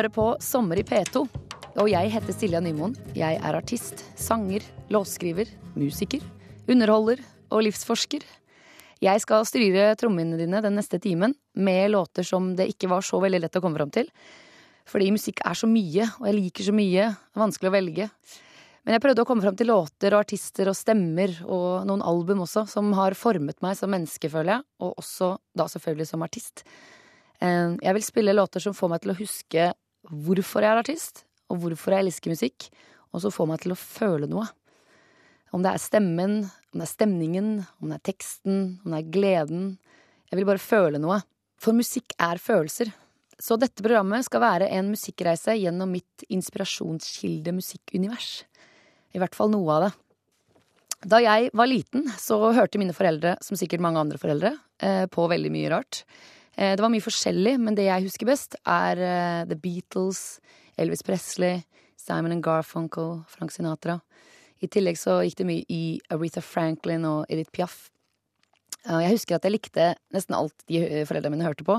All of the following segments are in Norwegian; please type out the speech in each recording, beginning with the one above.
Hører på Sommer i P2. Og jeg heter Silja Nymoen. Jeg er artist, sanger, låtskriver, musiker, underholder og livsforsker. Jeg skal styre trommene dine den neste timen med låter som det ikke var så veldig lett å komme fram til. Fordi musikk er så mye, og jeg liker så mye. Vanskelig å velge. Men jeg prøvde å komme fram til låter og artister og stemmer og noen album også, som har formet meg som menneske, føler jeg. Og også da selvfølgelig som artist. Eh, jeg vil spille låter som får meg til å huske hvorfor jeg er artist, og hvorfor jeg elsker musikk, og så får meg til å føle noe. Om det er stemmen, om det er stemningen, om det er teksten, om det er gleden. Jeg vil bare føle noe. For musikk er følelser. Så dette programmet skal være en musikkreise gjennom mitt inspirasjonskilde musikkunivers. I hvert fall noe av det. Da jeg var liten, så hørte mine foreldre, som sikkert mange andre foreldre, eh, på veldig mye rart. Eh, det var mye forskjellig, men det jeg husker best, er eh, The Beatles, Elvis Presley, Simon and Garfunkel, Frank Sinatra. I tillegg så gikk det mye i Aretha Franklin og Edith Piaf. Jeg husker at jeg likte nesten alt de foreldrene mine hørte på.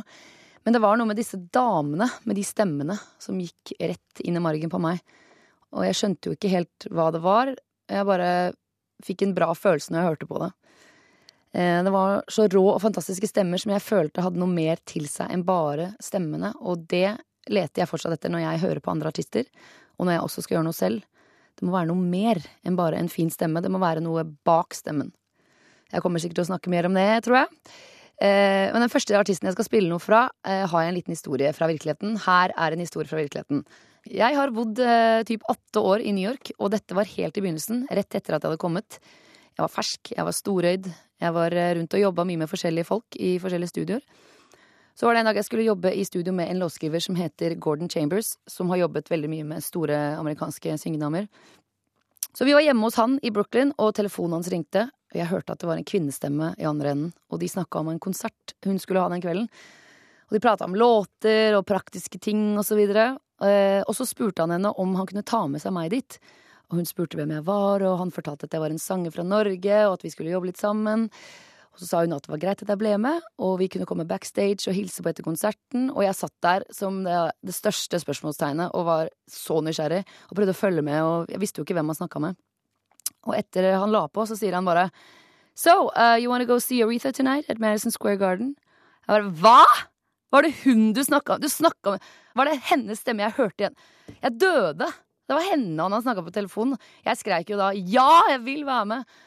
Men det var noe med disse damene, med de stemmene, som gikk rett inn i margen på meg. Og jeg skjønte jo ikke helt hva det var. Jeg bare fikk en bra følelse når jeg hørte på det. Eh, det var så rå og fantastiske stemmer som jeg følte hadde noe mer til seg enn bare stemmene, og det leter jeg fortsatt etter når jeg hører på andre artister, og når jeg også skal gjøre noe selv. Det må være noe mer enn bare en fin stemme. Det må være noe bak stemmen. Jeg kommer sikkert til å snakke mer om det, tror jeg. Eh, men den første artisten jeg skal spille noe fra, eh, har jeg en liten historie fra virkeligheten. Her er en historie fra virkeligheten. Jeg har bodd typ åtte år i New York, og dette var helt i begynnelsen, rett etter at jeg hadde kommet. Jeg var fersk, jeg var storøyd, jeg var rundt og jobba mye med forskjellige folk i forskjellige studioer. Så var det en dag jeg skulle jobbe i studio med en låtskriver som heter Gordon Chambers, som har jobbet veldig mye med store amerikanske syngedamer. Så vi var hjemme hos han i Brooklyn, og telefonen hans ringte. Og jeg hørte at det var en kvinnestemme i andre enden, og de snakka om en konsert hun skulle ha den kvelden. Og de prata om låter og praktiske ting og så videre. Eh, og så spurte han henne om han kunne ta med seg meg dit. Og hun spurte hvem jeg var, og han fortalte at jeg var en sanger fra Norge, og at vi skulle jobbe litt sammen. Og så sa hun at det var greit at jeg ble med, og vi kunne komme backstage og hilse på etter konserten. Og jeg satt der som det, det største spørsmålstegnet og var så nysgjerrig og prøvde å følge med, og jeg visste jo ikke hvem han snakka med. Og etter han la på, så sier han bare So, uh, you wanna go see Aretha tonight at Madison Square Garden? Jeg bare Hva?! Var det hun du snakka med? Du snakka med Var det hennes stemme jeg hørte igjen? Jeg døde! Det var henne han hadde snakka på telefonen. Jeg skreik jo da ja, jeg vil være med!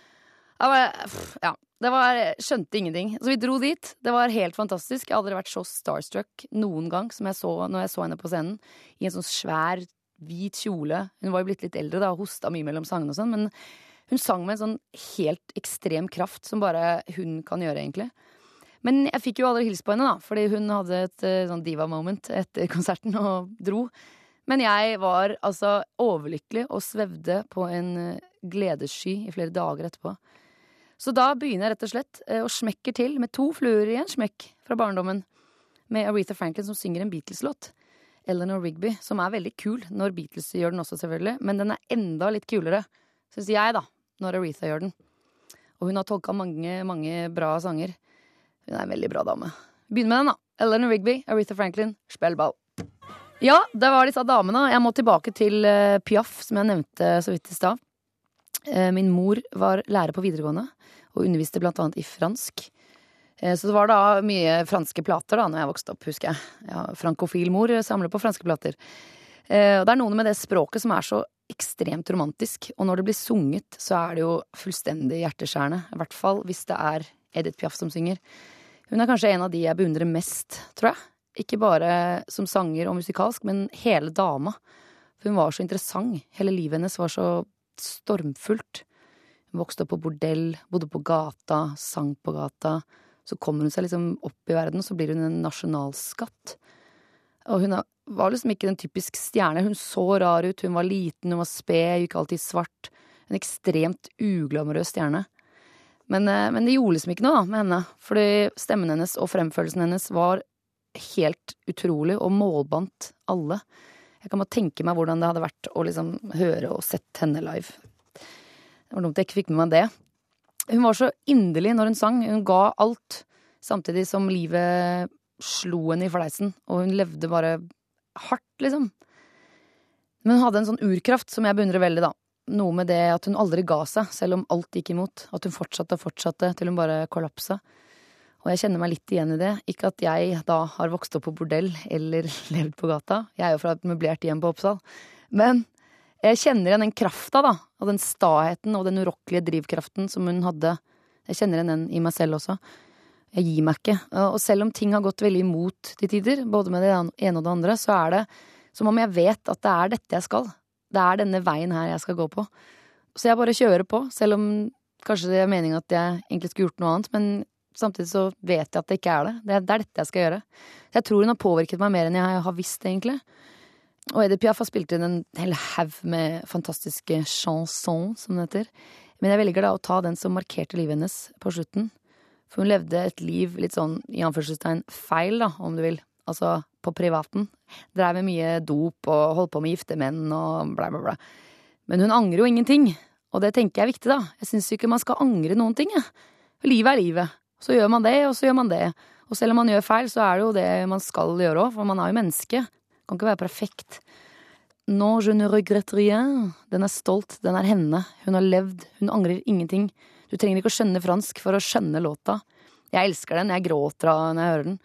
Jeg bare, ja, det var, skjønte ingenting. Så vi dro dit. Det var helt fantastisk. Jeg har aldri vært så starstruck noen gang som jeg så når jeg så henne på scenen. I en sånn svær, hvit kjole. Hun var jo blitt litt eldre da, og hosta mye mellom sangene og sånn. Men hun sang med en sånn helt ekstrem kraft som bare hun kan gjøre, egentlig. Men jeg fikk jo aldri hilst på henne, da, fordi hun hadde et uh, sånn diva-moment etter konserten og dro. Men jeg var altså overlykkelig og svevde på en uh, gledessky i flere dager etterpå. Så da begynner jeg rett og slett og å smekker til med to fluer i en smekk fra barndommen. Med Aretha Franklin som synger en Beatles-låt. Eleanor Rigby, som er veldig kul når Beatles gjør den også, selvfølgelig. Men den er enda litt kulere, syns jeg, da, når Aretha gjør den. Og hun har tolka mange, mange bra sanger. Hun er en veldig bra dame. Begynn med den, da. Eleanor Rigby, Aretha Franklin, spill ball. Ja, det var disse damene. Jeg må tilbake til uh, Piaf, som jeg nevnte så vidt i stad. Uh, min mor var lærer på videregående og underviste blant annet i fransk. Eh, så det var da mye franske plater da når jeg vokste opp, husker jeg. Ja, frankofil mor samler på franske plater. Og det er noe med det språket som er så ekstremt romantisk, og når det blir sunget, så er det jo fullstendig hjerteskjærende. I hvert fall hvis det er Edith Piaf som synger. Hun er kanskje en av de jeg beundrer mest, tror jeg. Ikke bare som sanger og musikalsk, men hele dama. For hun var så interessant. Hele livet hennes var så stormfullt. Hun Vokste opp på bordell, bodde på gata, sang på gata. Så kommer hun seg liksom opp i verden, og så blir hun en nasjonalskatt. Og hun var liksom ikke den typisk stjerne. Hun så rar ut, hun var liten, hun var sped, gikk alltid svart. En ekstremt uglamorøs stjerne. Men, eh, men, det gjorde liksom ikke noe da, med henne, fordi stemmen hennes og fremførelsen hennes var helt utrolig, og målbandt alle. Jeg kan bare tenke meg hvordan det hadde vært å liksom høre og sett henne live. Det var dumt jeg ikke fikk med meg det. Hun var så inderlig når hun sang. Hun ga alt, samtidig som livet slo henne i fleisen. Og hun levde bare hardt, liksom. Men hun hadde en sånn urkraft som jeg beundrer veldig, da. Noe med det at hun aldri ga seg, selv om alt gikk imot. At hun fortsatte og fortsatte til hun bare kollapsa. Og jeg kjenner meg litt igjen i det. Ikke at jeg da har vokst opp på bordell eller levd på gata. Jeg er jo fra et møblert hjem på Oppsal. Men jeg kjenner igjen den krafta, da. Og den staheten og den urokkelige drivkraften som hun hadde. Jeg kjenner igjen den i meg selv også. Jeg gir meg ikke. Og selv om ting har gått veldig imot til tider, både med det ene og det andre, så er det som om jeg vet at det er dette jeg skal. Det er denne veien her jeg skal gå på. Så jeg bare kjører på, selv om kanskje det er meningen at jeg egentlig skulle gjort noe annet, men samtidig så vet jeg at det ikke er det. Det er, det er dette jeg skal gjøre. Jeg tror hun har påvirket meg mer enn jeg har visst, egentlig. Og Edith Piaf har spilt inn en hel haug med fantastiske chansons, som det heter. Men jeg velger da å ta den som markerte livet hennes på slutten. For hun levde et liv litt sånn i anførselstegn feil, da, om du vil. Altså på privaten. Dreiv med mye dop og holdt på med gifte menn og bla, bla, bla. Men hun angrer jo ingenting. Og det tenker jeg er viktig, da. Jeg syns ikke man skal angre noen ting, jeg. Livet er livet. Så gjør man det, og så gjør man det. Og selv om man gjør feil, så er det jo det man skal gjøre òg, for man er jo menneske. Kan ikke være perfekt. No, je ne regrette rien. Den er stolt, den er henne. Hun har levd, hun angrer ingenting. Du trenger ikke å skjønne fransk for å skjønne låta. Jeg elsker den, jeg gråter når jeg hører den.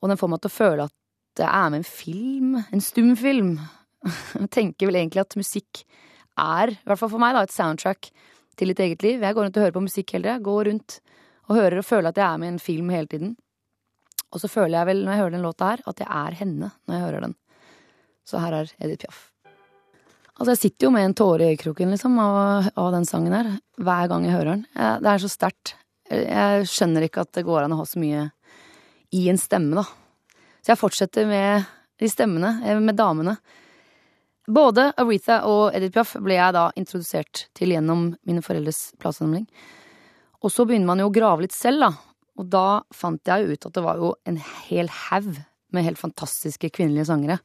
Og den får meg til å føle at det er med en film, en stum film. Jeg tenker vel egentlig at musikk er, i hvert fall for meg, da, et soundtrack til ditt eget liv. Jeg går rundt og hører på musikk hele tida. Går rundt og hører og føler at jeg er med i en film hele tiden. Og så føler jeg vel, når jeg hører den låta her, at jeg er henne når jeg hører den. Så her er Edith Piaf. Altså, jeg sitter jo med en tåre i øyekroken, liksom, av, av, den sangen her. Hver gang jeg hører den. Jeg, det er så sterkt. Jeg skjønner ikke at det går an å ha så mye i en stemme, da. Så jeg fortsetter med de stemmene, eh, med damene. Både Aretha og Edith Piaf ble jeg da introdusert til gjennom mine foreldres platesamling. Og så begynner man jo å grave litt selv, da. Og da fant jeg jo ut at det var jo en hel haug med helt fantastiske kvinnelige sangere.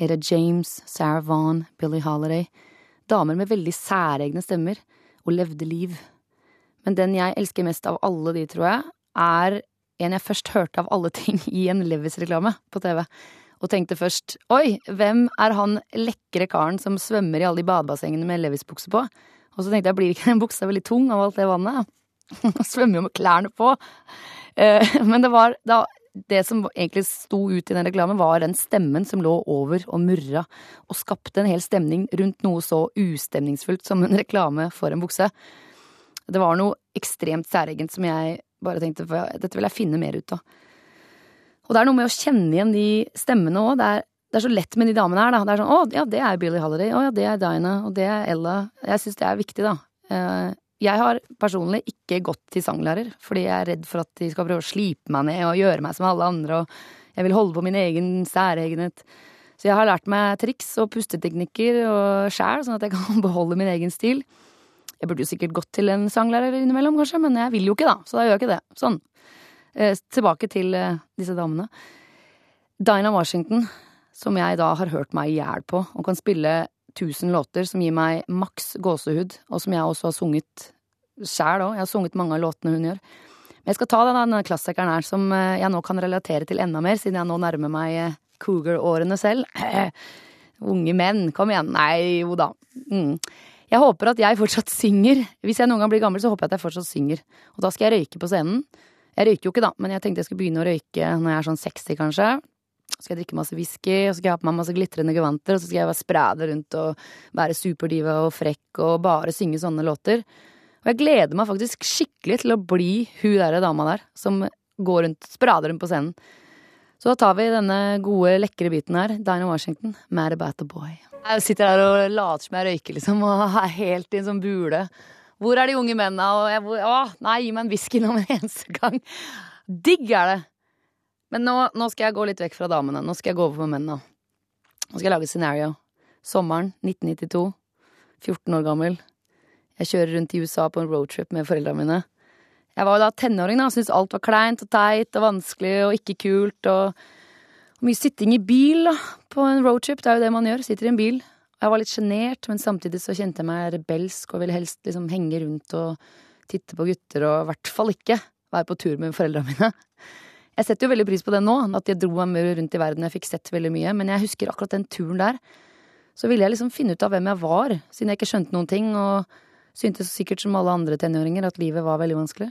Ada James, Sarah Vaughan, Billie Holiday. Damer med veldig særegne stemmer, og levde liv. Men den jeg elsker mest av alle de, tror jeg, er en jeg først hørte av alle ting i en Levis-reklame på TV. Og tenkte først oi, hvem er han lekre karen som svømmer i alle de badebassengene med Levis-bukse på? Og så tenkte jeg blir ikke den buksa veldig tung av alt det vannet? Svømmer jo med klærne på. Eh, men det var da det som egentlig sto ut i den reklamen, var den stemmen som lå over og murra, og skapte en hel stemning rundt noe så ustemningsfullt som en reklame for en bukse. Det var noe ekstremt særegent som jeg bare tenkte dette vil jeg finne mer ut av. Og det er noe med å kjenne igjen de stemmene òg. Det, det, er så lett med de damene her, da. Det er sånn å ja, det er Billie Holiday, å ja, det er Dinah, og det er Ella. Jeg syns det er viktig, da. Jeg har personlig ikke gått til sanglærer, fordi jeg er redd for at de skal prøve å slipe meg ned og gjøre meg som alle andre, og jeg vil holde på min egen særegenhet. Så jeg har lært meg triks og pusteteknikker og sjæl, sånn at jeg kan beholde min egen stil. Jeg burde jo sikkert gått til en sanglærer innimellom, kanskje, men jeg vil jo ikke, da, så da gjør jeg ikke det. Sånn. Eh, tilbake til eh, disse damene. Dinah Washington, som jeg da har hørt meg i hjel på, og kan spille tusen låter som gir meg maks gåsehud, og som jeg også har sunget sjæl òg. Jeg har sunget mange av låtene hun gjør. Men jeg skal ta denne, denne klassikeren her, som eh, jeg nå kan relatere til enda mer, siden jeg nå nærmer meg eh, cougar-årene selv. Unge menn, kom igjen. Nei, jo da. Mm. Jeg håper at jeg fortsatt synger. Hvis jeg noen gang blir gammel, så håper jeg at jeg fortsatt synger. Og da skal jeg røyke på scenen. Jeg røyker jo ikke, da, men jeg tenkte jeg skulle begynne å røyke når jeg er sånn 60, kanskje. Så skal jeg drikke masse whisky, og så skal jeg ha på meg masse glitrende gevanter, og så skal jeg være sprade rundt og være superdiva og frekk og bare synge sånne låter. Og jeg gleder meg faktisk skikkelig til å bli hun derre dama der, som går rundt, sprader rundt på scenen. Så da tar vi denne gode, lekre biten her, Dinah Washington, Mad About The Boy. Jeg sitter her og later som jeg røyker, liksom, og er helt i en sånn bule. Hvor er de unge mennene? Og jeg, å, nei, gi meg en whisky nå med en eneste gang. Digg er det! Men nå, nå, skal jeg gå litt vekk fra damene. Nå skal jeg gå over på mennene. Nå skal jeg lage scenario. Sommeren 1992. 14 år gammel. Jeg kjører rundt i USA på en roadtrip med foreldrene mine. Jeg var jo da tenåring, da, syntes alt var kleint og teit og vanskelig og ikke kult. Og, og mye sitting i bil da, på en roadtrip. Det er jo det man gjør. Sitter i en bil. Jeg var litt sjenert, men samtidig så kjente jeg meg rebelsk og ville helst liksom henge rundt og titte på gutter og i hvert fall ikke være på tur med foreldrene mine. Jeg setter jo veldig pris på det nå, at jeg dro meg rundt i verden. Jeg fikk sett veldig mye. Men jeg husker akkurat den turen der. Så ville jeg liksom finne ut av hvem jeg var, siden jeg ikke skjønte noen ting. Og syntes sikkert som alle andre tenåringer at livet var veldig vanskelig.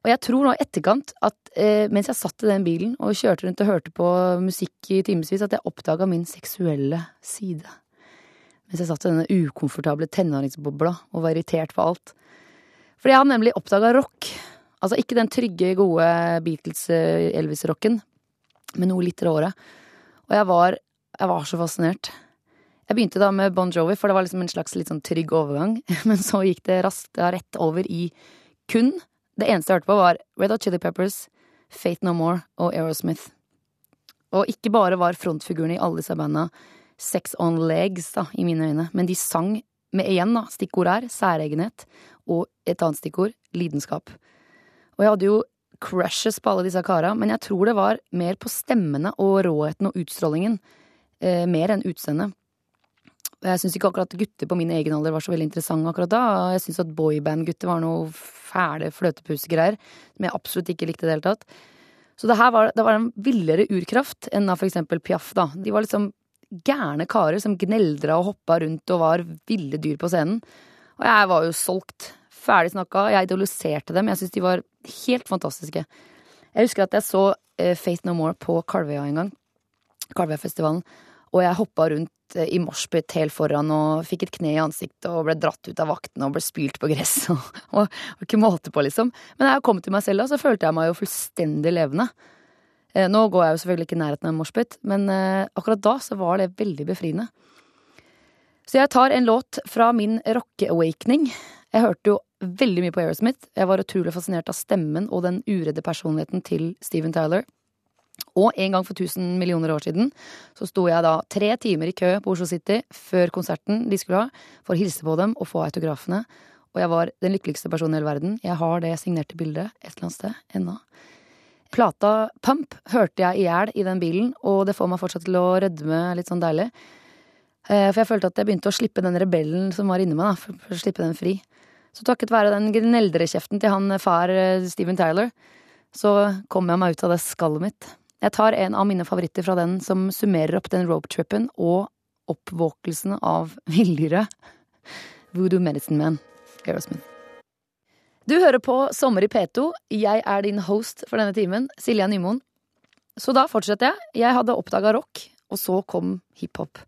Og jeg tror nå i etterkant at eh, mens jeg satt i den bilen og kjørte rundt og hørte på musikk i timevis, at jeg oppdaga min seksuelle side. Mens jeg satt i denne ukomfortable tenåringsbobla og var irritert på alt. Fordi jeg hadde nemlig oppdaga rock. Altså ikke den trygge, gode Beatles-Elvis-rocken, men noe litt råere. Og jeg var, jeg var så fascinert. Jeg begynte da med Bon Jovi, for det var liksom en slags litt sånn trygg overgang. Men så gikk det raskt da rett over i kun det eneste jeg hørte på, var Red Hot Chili Peppers, Fate No More og Aerosmith. Og ikke bare var frontfigurene i alle disse banda sex on legs, da, i mine øyne, men de sang med igjen, da, stikkord her, særegenhet, og et annet stikkord, lidenskap. Og jeg hadde jo crushes på alle disse kara, men jeg tror det var mer på stemmene og råheten og utstrålingen, eh, mer enn utseendet. Jeg syns ikke akkurat gutter på min egen alder var så veldig interessante akkurat da. Jeg syns at boyband-gutter var noe fæle fløtepusegreier som jeg absolutt ikke likte i det hele tatt. Så det her var, det var en villere urkraft enn av for eksempel Piaf, da. De var liksom gærne karer som gneldra og hoppa rundt og var ville dyr på scenen. Og jeg var jo solgt. Ferdig snakka. Jeg idoliserte dem. Jeg syns de var helt fantastiske. Jeg husker at jeg så uh, Faith No More på Kalvøya en gang. Kalvøyafestivalen. Og jeg hoppa rundt eh, i moshpit helt foran og fikk et kne i ansiktet og ble dratt ut av vaktene og ble spylt på gress og, og, og, ikke måte på, liksom. Men da jeg kom til meg selv, da, så følte jeg meg jo fullstendig levende. Eh, nå går jeg jo selvfølgelig ikke i nærheten av en moshpit, men eh, akkurat da så var det veldig befriende. Så jeg tar en låt fra min rocke-awakening. Jeg hørte jo veldig mye på Aerosmith. Jeg var utrolig fascinert av stemmen og den uredde personligheten til Steven Tyler. Og en gang for tusen millioner år siden så sto jeg da tre timer i kø på Oslo City før konserten de skulle ha, for å hilse på dem og få autografene. Og jeg var den lykkeligste personen i hele verden. Jeg har det signerte bildet et eller annet sted ennå. Plata Pump hørte jeg i hjel i den bilen, og det får meg fortsatt til å rødme litt sånn deilig. Eh, for jeg følte at jeg begynte å slippe den rebellen som var inni meg, da, for å slippe den fri. Så takket være den gneldrekjeften til han far eh, Steven Tyler, så kom jeg meg ut av det skallet mitt. Jeg tar en av mine favoritter fra den som summerer opp den ropetrippen og oppvåkelsen av villdyret. Voodoo Medicine Man, Aerosmith. Du hører på Sommer i P2. Jeg er din host for denne timen, Silja Nymoen. Så da fortsetter jeg. Jeg hadde oppdaga rock, og så kom hiphop.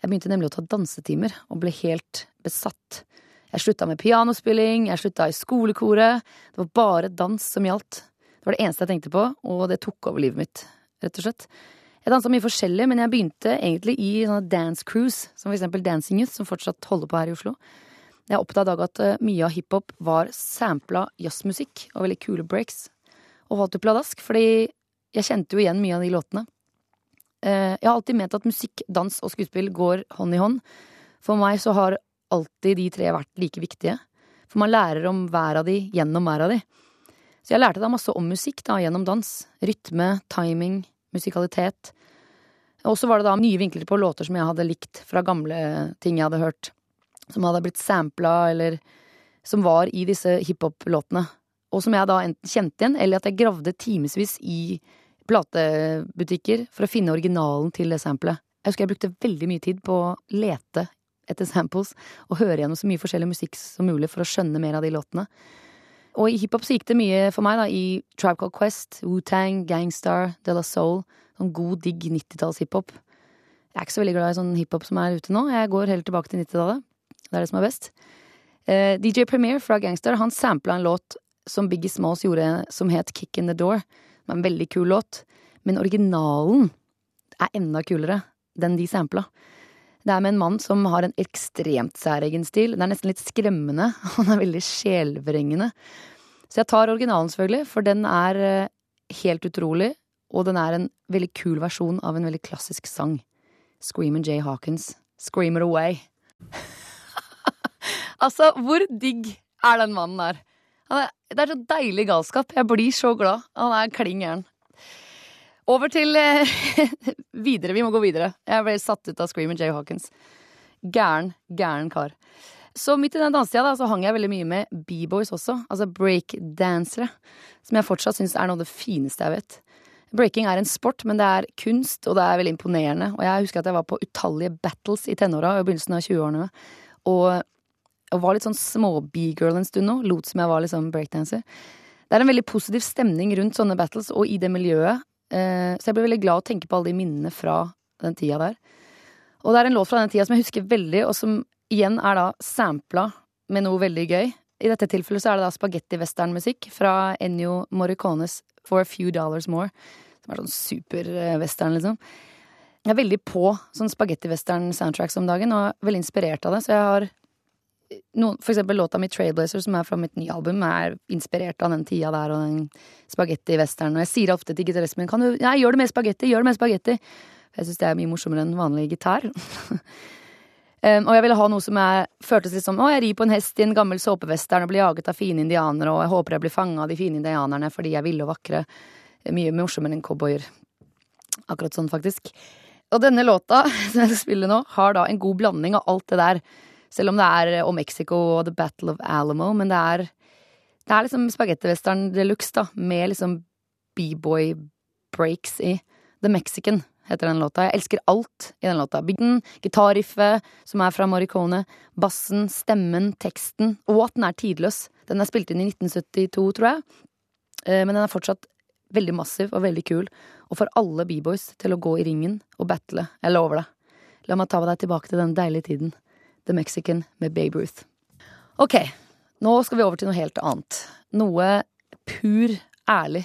Jeg begynte nemlig å ta dansetimer, og ble helt besatt. Jeg slutta med pianospilling, jeg slutta i skolekoret. Det var bare dans som gjaldt. Det var det eneste jeg tenkte på, og det tok over livet mitt, rett og slett. Jeg dansa mye forskjellig, men jeg begynte egentlig i sånne dance cruise, som for eksempel Dancing Youth, som fortsatt holder på her i Oslo. Jeg oppdaga at eh, mye av hiphop var sampla jazzmusikk og veldig kule breaks. Og holdt jo pladask, fordi jeg kjente jo igjen mye av de låtene. Eh, jeg har alltid ment at musikk, dans og skuespill går hånd i hånd. For meg så har alltid de tre vært like viktige. For man lærer om hver av de gjennom hver av de. Så jeg lærte da masse om musikk da, gjennom dans. Rytme, timing, musikalitet. Og så var det da nye vinkler på låter som jeg hadde likt fra gamle ting jeg hadde hørt. Som hadde blitt sampla, eller som var i disse hiphop-låtene. Og som jeg da enten kjente igjen, eller at jeg gravde timevis i platebutikker for å finne originalen til det samplet. Jeg husker jeg brukte veldig mye tid på å lete etter samples og høre gjennom så mye forskjellig musikk som mulig for å skjønne mer av de låtene. Og i hiphop så gikk det mye for meg, da, i Tribe Called Quest, Wu-Tang, Gangstar, De La Soul. Sånn god, digg 90-talls-hiphop. Jeg er ikke så veldig glad i sånn hiphop som er ute nå. Jeg går heller tilbake til 90-tallet. Det er det som er best. Eh, DJ Premier fra Gangstar han sampla en låt som Biggie Smalls gjorde, som het Kick In The Door. Det var en veldig kul låt. Men originalen er enda kulere. Den de sampla. Det er med en mann som har en ekstremt særegen stil. Det er nesten litt skremmende. Han er veldig sjelvrengende. Så jeg tar originalen, selvfølgelig, for den er eh, helt utrolig. Og den er en veldig kul versjon av en veldig klassisk sang. Screamin' Jay Hawkins. Scream it away. altså, hvor digg er den mannen der? Er, det er så deilig galskap. Jeg blir så glad. Han er klin gæren. Over til eh, videre. Vi må gå videre. Jeg ble satt ut av Screamer Jay Hawkins. Gæren, gæren kar. Så midt i den dansetida da, så hang jeg veldig mye med b-boys også, altså breakdansere, som jeg fortsatt syns er noe av det fineste jeg vet. Breaking er en sport, men det er kunst, og det er veldig imponerende. Og jeg husker at jeg var på utallige battles i tenåra og i begynnelsen av 20-årene, og, og, var litt sånn små-b-girl en stund nå, lot som jeg var liksom breakdanser. Det er en veldig positiv stemning rundt sånne battles og i det miljøet, så jeg ble veldig glad å tenke på alle de minnene fra den tida der. Og det er en låt fra den tida som jeg husker veldig, og som igjen er da sampla med noe veldig gøy. I dette tilfellet så er det da spagetti-westernmusikk fra Ennio Morricones For a Few Dollars More. Som er sånn super-western, liksom. Jeg er veldig på sånn spagetti-western-soundtracks om dagen, og er veldig inspirert av det. Så jeg har noen, for eksempel låta mi Trailblazer, som er fra mitt nye album, er inspirert av den tida der og den spagetti-western. Og jeg sier ofte til gitaristen min kan du, nei, gjør det med spagetti, gjør det med spagetti. Jeg syns det er mye morsommere enn vanlig gitar. Um, og jeg ville ha noe som jeg føltes litt som Å, jeg rir på en hest i en gammel såpevestern og blir jaget av fine indianere, og jeg håper jeg blir fanga av de fine indianerne fordi jeg er ville og vakre. Mye morsommere enn cowboyer. Akkurat sånn, faktisk. Og denne låta, som jeg spiller nå, har da en god blanding av alt det der. Selv om det er om Mexico og The Battle of Alamo, men det er Det er liksom spagettivestern de luxe, da, med liksom b-boy breaks i. The Mexican heter den låta. Jeg elsker alt i den låta. Bygden, gitarriffet, som er fra Morricone, bassen, stemmen, teksten, og at den er tidløs. Den er spilt inn i 1972, tror jeg, eh, men den er fortsatt veldig massiv og veldig kul, og får alle b-boys til å gå i ringen og battle. Jeg lover det. La meg ta deg tilbake til den deilige tiden. The Mexican med Babe Ruth. Ok, nå skal vi over til noe helt annet. Noe pur ærlig.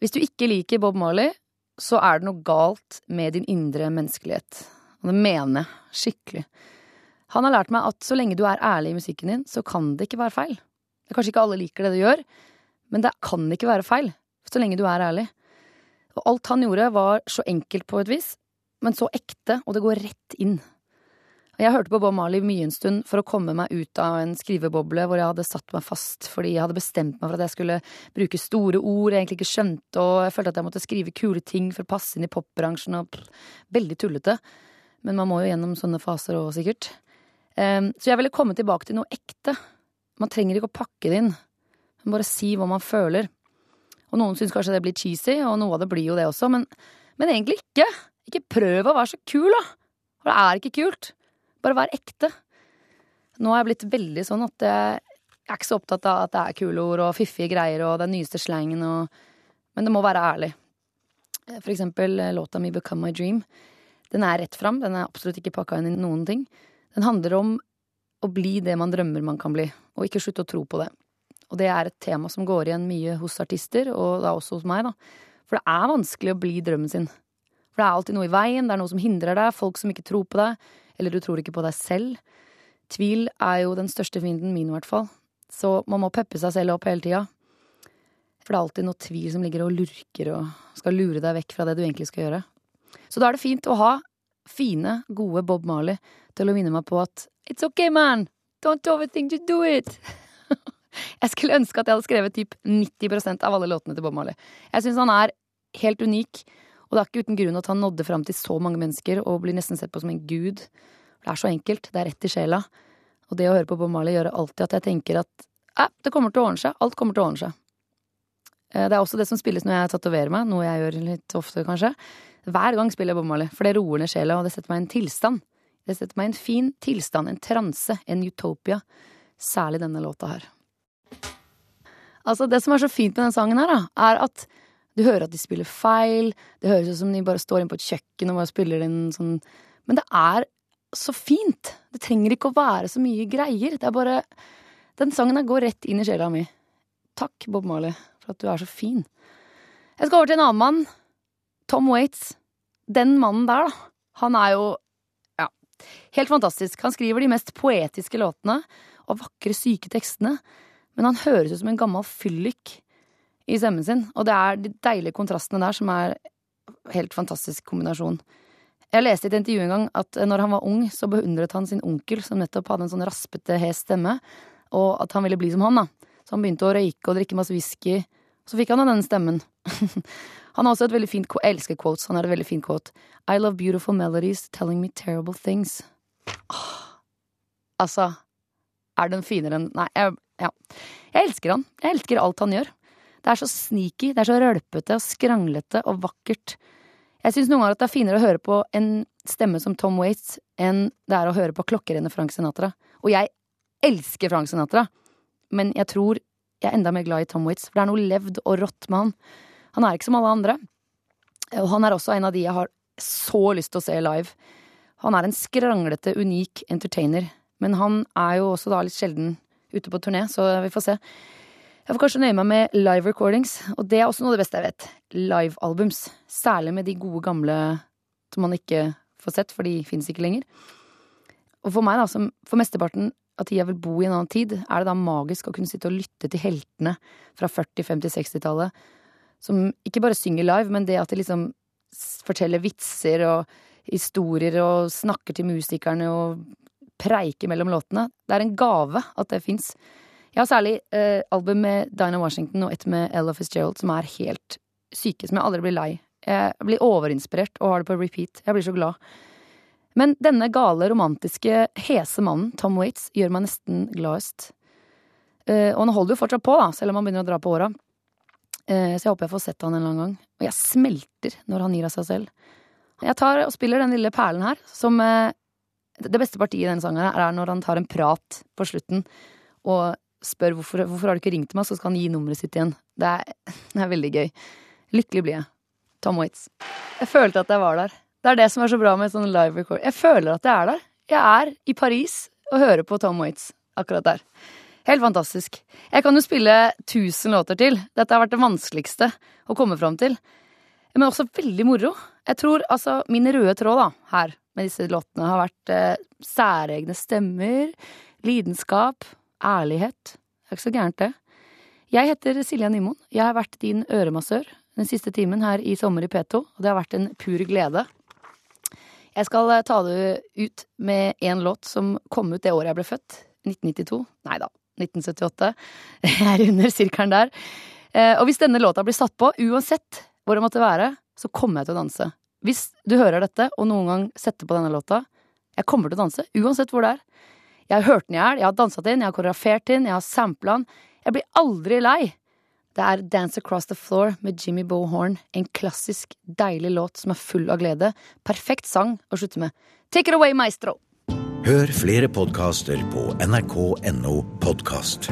Hvis du ikke liker Bob Marley, så er det noe galt med din indre menneskelighet. Og det mener jeg skikkelig. Han har lært meg at så lenge du er ærlig i musikken din, så kan det ikke være feil. Det er kanskje ikke alle liker det du gjør, men det kan ikke være feil, så lenge du er ærlig. Og alt han gjorde var så enkelt på et vis, men så ekte, og det går rett inn. Jeg hørte på Bob Marley mye en stund for å komme meg ut av en skriveboble hvor jeg hadde satt meg fast fordi jeg hadde bestemt meg for at jeg skulle bruke store ord jeg egentlig ikke skjønte, og jeg følte at jeg måtte skrive kule ting for å passe inn i popbransjen, og pff, veldig tullete. Men man må jo gjennom sånne faser òg, sikkert. Um, så jeg ville komme tilbake til noe ekte. Man trenger ikke å pakke det inn. Man bare si hva man føler. Og noen syns kanskje det blir cheesy, og noe av det blir jo det også, men, men egentlig ikke. Ikke prøv å være så kul, da. For det er ikke kult. Bare vær ekte. Nå har jeg blitt veldig sånn at jeg er ikke så opptatt av at det er kule ord og fiffige greier og den nyeste slangen og Men det må være ærlig. For eksempel eh, låta mi Become My Dream. Den er rett fram. Den er absolutt ikke pakka inn i noen ting. Den handler om å bli det man drømmer man kan bli, og ikke slutte å tro på det. Og det er et tema som går igjen mye hos artister, og da også hos meg, da. For det er vanskelig å bli drømmen sin. For det er alltid noe i veien, det er noe som hindrer deg, folk som ikke tror på deg, eller du tror ikke på deg selv. Tvil er jo den største fienden min, i hvert fall. Så man må peppe seg selv opp hele tida. For det er alltid noe tvil som ligger og lurker og skal lure deg vekk fra det du egentlig skal gjøre. Så da er det fint å ha fine, gode Bob Marley til å minne meg på at It's okay, man! Don't overthink, to do it! jeg skulle ønske at jeg hadde skrevet typ 90% av alle låtene til Bob Marley. Jeg syns han er helt unik, og det er ikke uten grunn at han nådde fram til så mange mennesker og blir nesten sett på som en gud. Det er så enkelt. Det er rett i sjela. Og det å høre på Bob Marley gjør alltid at jeg tenker at eh, det kommer til å ordne seg. Alt kommer til å ordne seg. Eh, det er også det som spilles når jeg tatoverer meg, noe jeg gjør litt ofte, kanskje. Hver gang spiller jeg Bob Marley, for det roer ned sjela, og det setter meg i en tilstand. Det setter meg i en fin tilstand, en transe, en utopia. Særlig denne låta her. Altså, det som er så fint med denne sangen her, da, er at du hører at de spiller feil. Det høres ut som de bare står inne på et kjøkken og bare spiller inn sånn Men det er så fint! Det trenger ikke å være så mye greier. Det er bare Den sangen der går rett inn i sjela mi. Takk, Bob Marley, for at du er så fin. Jeg skal over til en annen mann. Tom Waits. Den mannen der, da. Han er jo ja, helt fantastisk. Han skriver de mest poetiske låtene og vakre, syke tekstene. Men han høres ut som en gammel fyllik i stemmen sin. Og det er de deilige kontrastene der som er helt fantastisk kombinasjon. Jeg leste i et intervju en gang at når han var ung, så beundret han sin onkel, som nettopp hadde en sånn raspete, hes stemme, og at han ville bli som han, da. Så han begynte å røyke og drikke masse whisky. Så fikk han da denne stemmen. han har også et veldig fint Jeg elsker quotes. Han har et veldig fint quote. I love beautiful melodies telling me terrible things. Oh, altså, Er den finere enn Nei, jeg, ja. Jeg elsker han. Jeg elsker alt han gjør. Det er så sneaky, det er så rølpete og skranglete og vakkert. Jeg syns noen ganger at det er finere å høre på en stemme som Tom Waits enn det er å høre på klokkerennet Frank Sinatra. Og jeg elsker Frank Sinatra, men jeg tror jeg er enda mer glad i Tom Waits, for det er noe levd og rått med han. Han er ikke som alle andre. Og han er også en av de jeg har så lyst til å se live. Han er en skranglete, unik entertainer, men han er jo også da litt sjelden ute på turné, så vi får se. Jeg får kanskje nøye meg med live recordings, og det er også noe av det beste jeg vet. Live-albums. Særlig med de gode gamle som man ikke får sett, for de fins ikke lenger. Og for meg, da, som for mesteparten av tida vil bo i en annen tid, er det da magisk å kunne sitte og lytte til heltene fra 40-, 50-, 60-tallet, som ikke bare synger live, men det at de liksom forteller vitser og historier og snakker til musikerne og preiker mellom låtene. Det er en gave at det fins. Jeg har særlig eh, album med Dinah Washington og et med Ella Fitzgerald som er helt syke, som jeg aldri blir lei. Jeg blir overinspirert og har det på repeat. Jeg blir så glad. Men denne gale, romantiske, hese mannen, Tom Waits, gjør meg nesten gladest. Eh, og han holder jo fortsatt på, da, selv om han begynner å dra på åra. Uh, så jeg håper jeg får sett han en eller annen gang. Og jeg smelter når han gir av seg selv. Jeg tar og spiller den lille perlen her, som uh, Det beste partiet i denne sangen er når han tar en prat på slutten og spør hvorfor, hvorfor har du ikke ringt meg, så skal han gi nummeret sitt igjen. Det er, det er veldig gøy. Lykkelig blir jeg. Tom Waits. Jeg følte at jeg var der. Det er det som er så bra med sånn live record. Jeg føler at jeg er der. Jeg er i Paris og hører på Tom Waits akkurat der. Helt fantastisk. Jeg kan jo spille tusen låter til. Dette har vært det vanskeligste å komme fram til. Men også veldig moro. Jeg tror altså min røde tråd da, her med disse låtene har vært eh, særegne stemmer, lidenskap, ærlighet. Det er ikke så gærent, det. Jeg heter Silja Nymoen. Jeg har vært din øremassør den siste timen her i Sommer i P2, og det har vært en pur glede. Jeg skal eh, ta det ut med en låt som kom ut det året jeg ble født. 1992. Nei da, 1978. Jeg er under sirkelen der. Eh, og hvis denne låta blir satt på, uansett hvor det måtte være, så kommer jeg til å danse. Hvis du hører dette, og noen gang setter på denne låta, jeg kommer til å danse, uansett hvor det er. Jeg har hørt den i hjel, jeg har dansa den, jeg har koreografert den, jeg har sampla den. Jeg blir aldri lei. Det er Dance Across the Floor med Jimmy Bohorn, en klassisk, deilig låt som er full av glede. Perfekt sang å slutte med. Take it away, maestro! Hør flere podkaster på nrk.no podkast.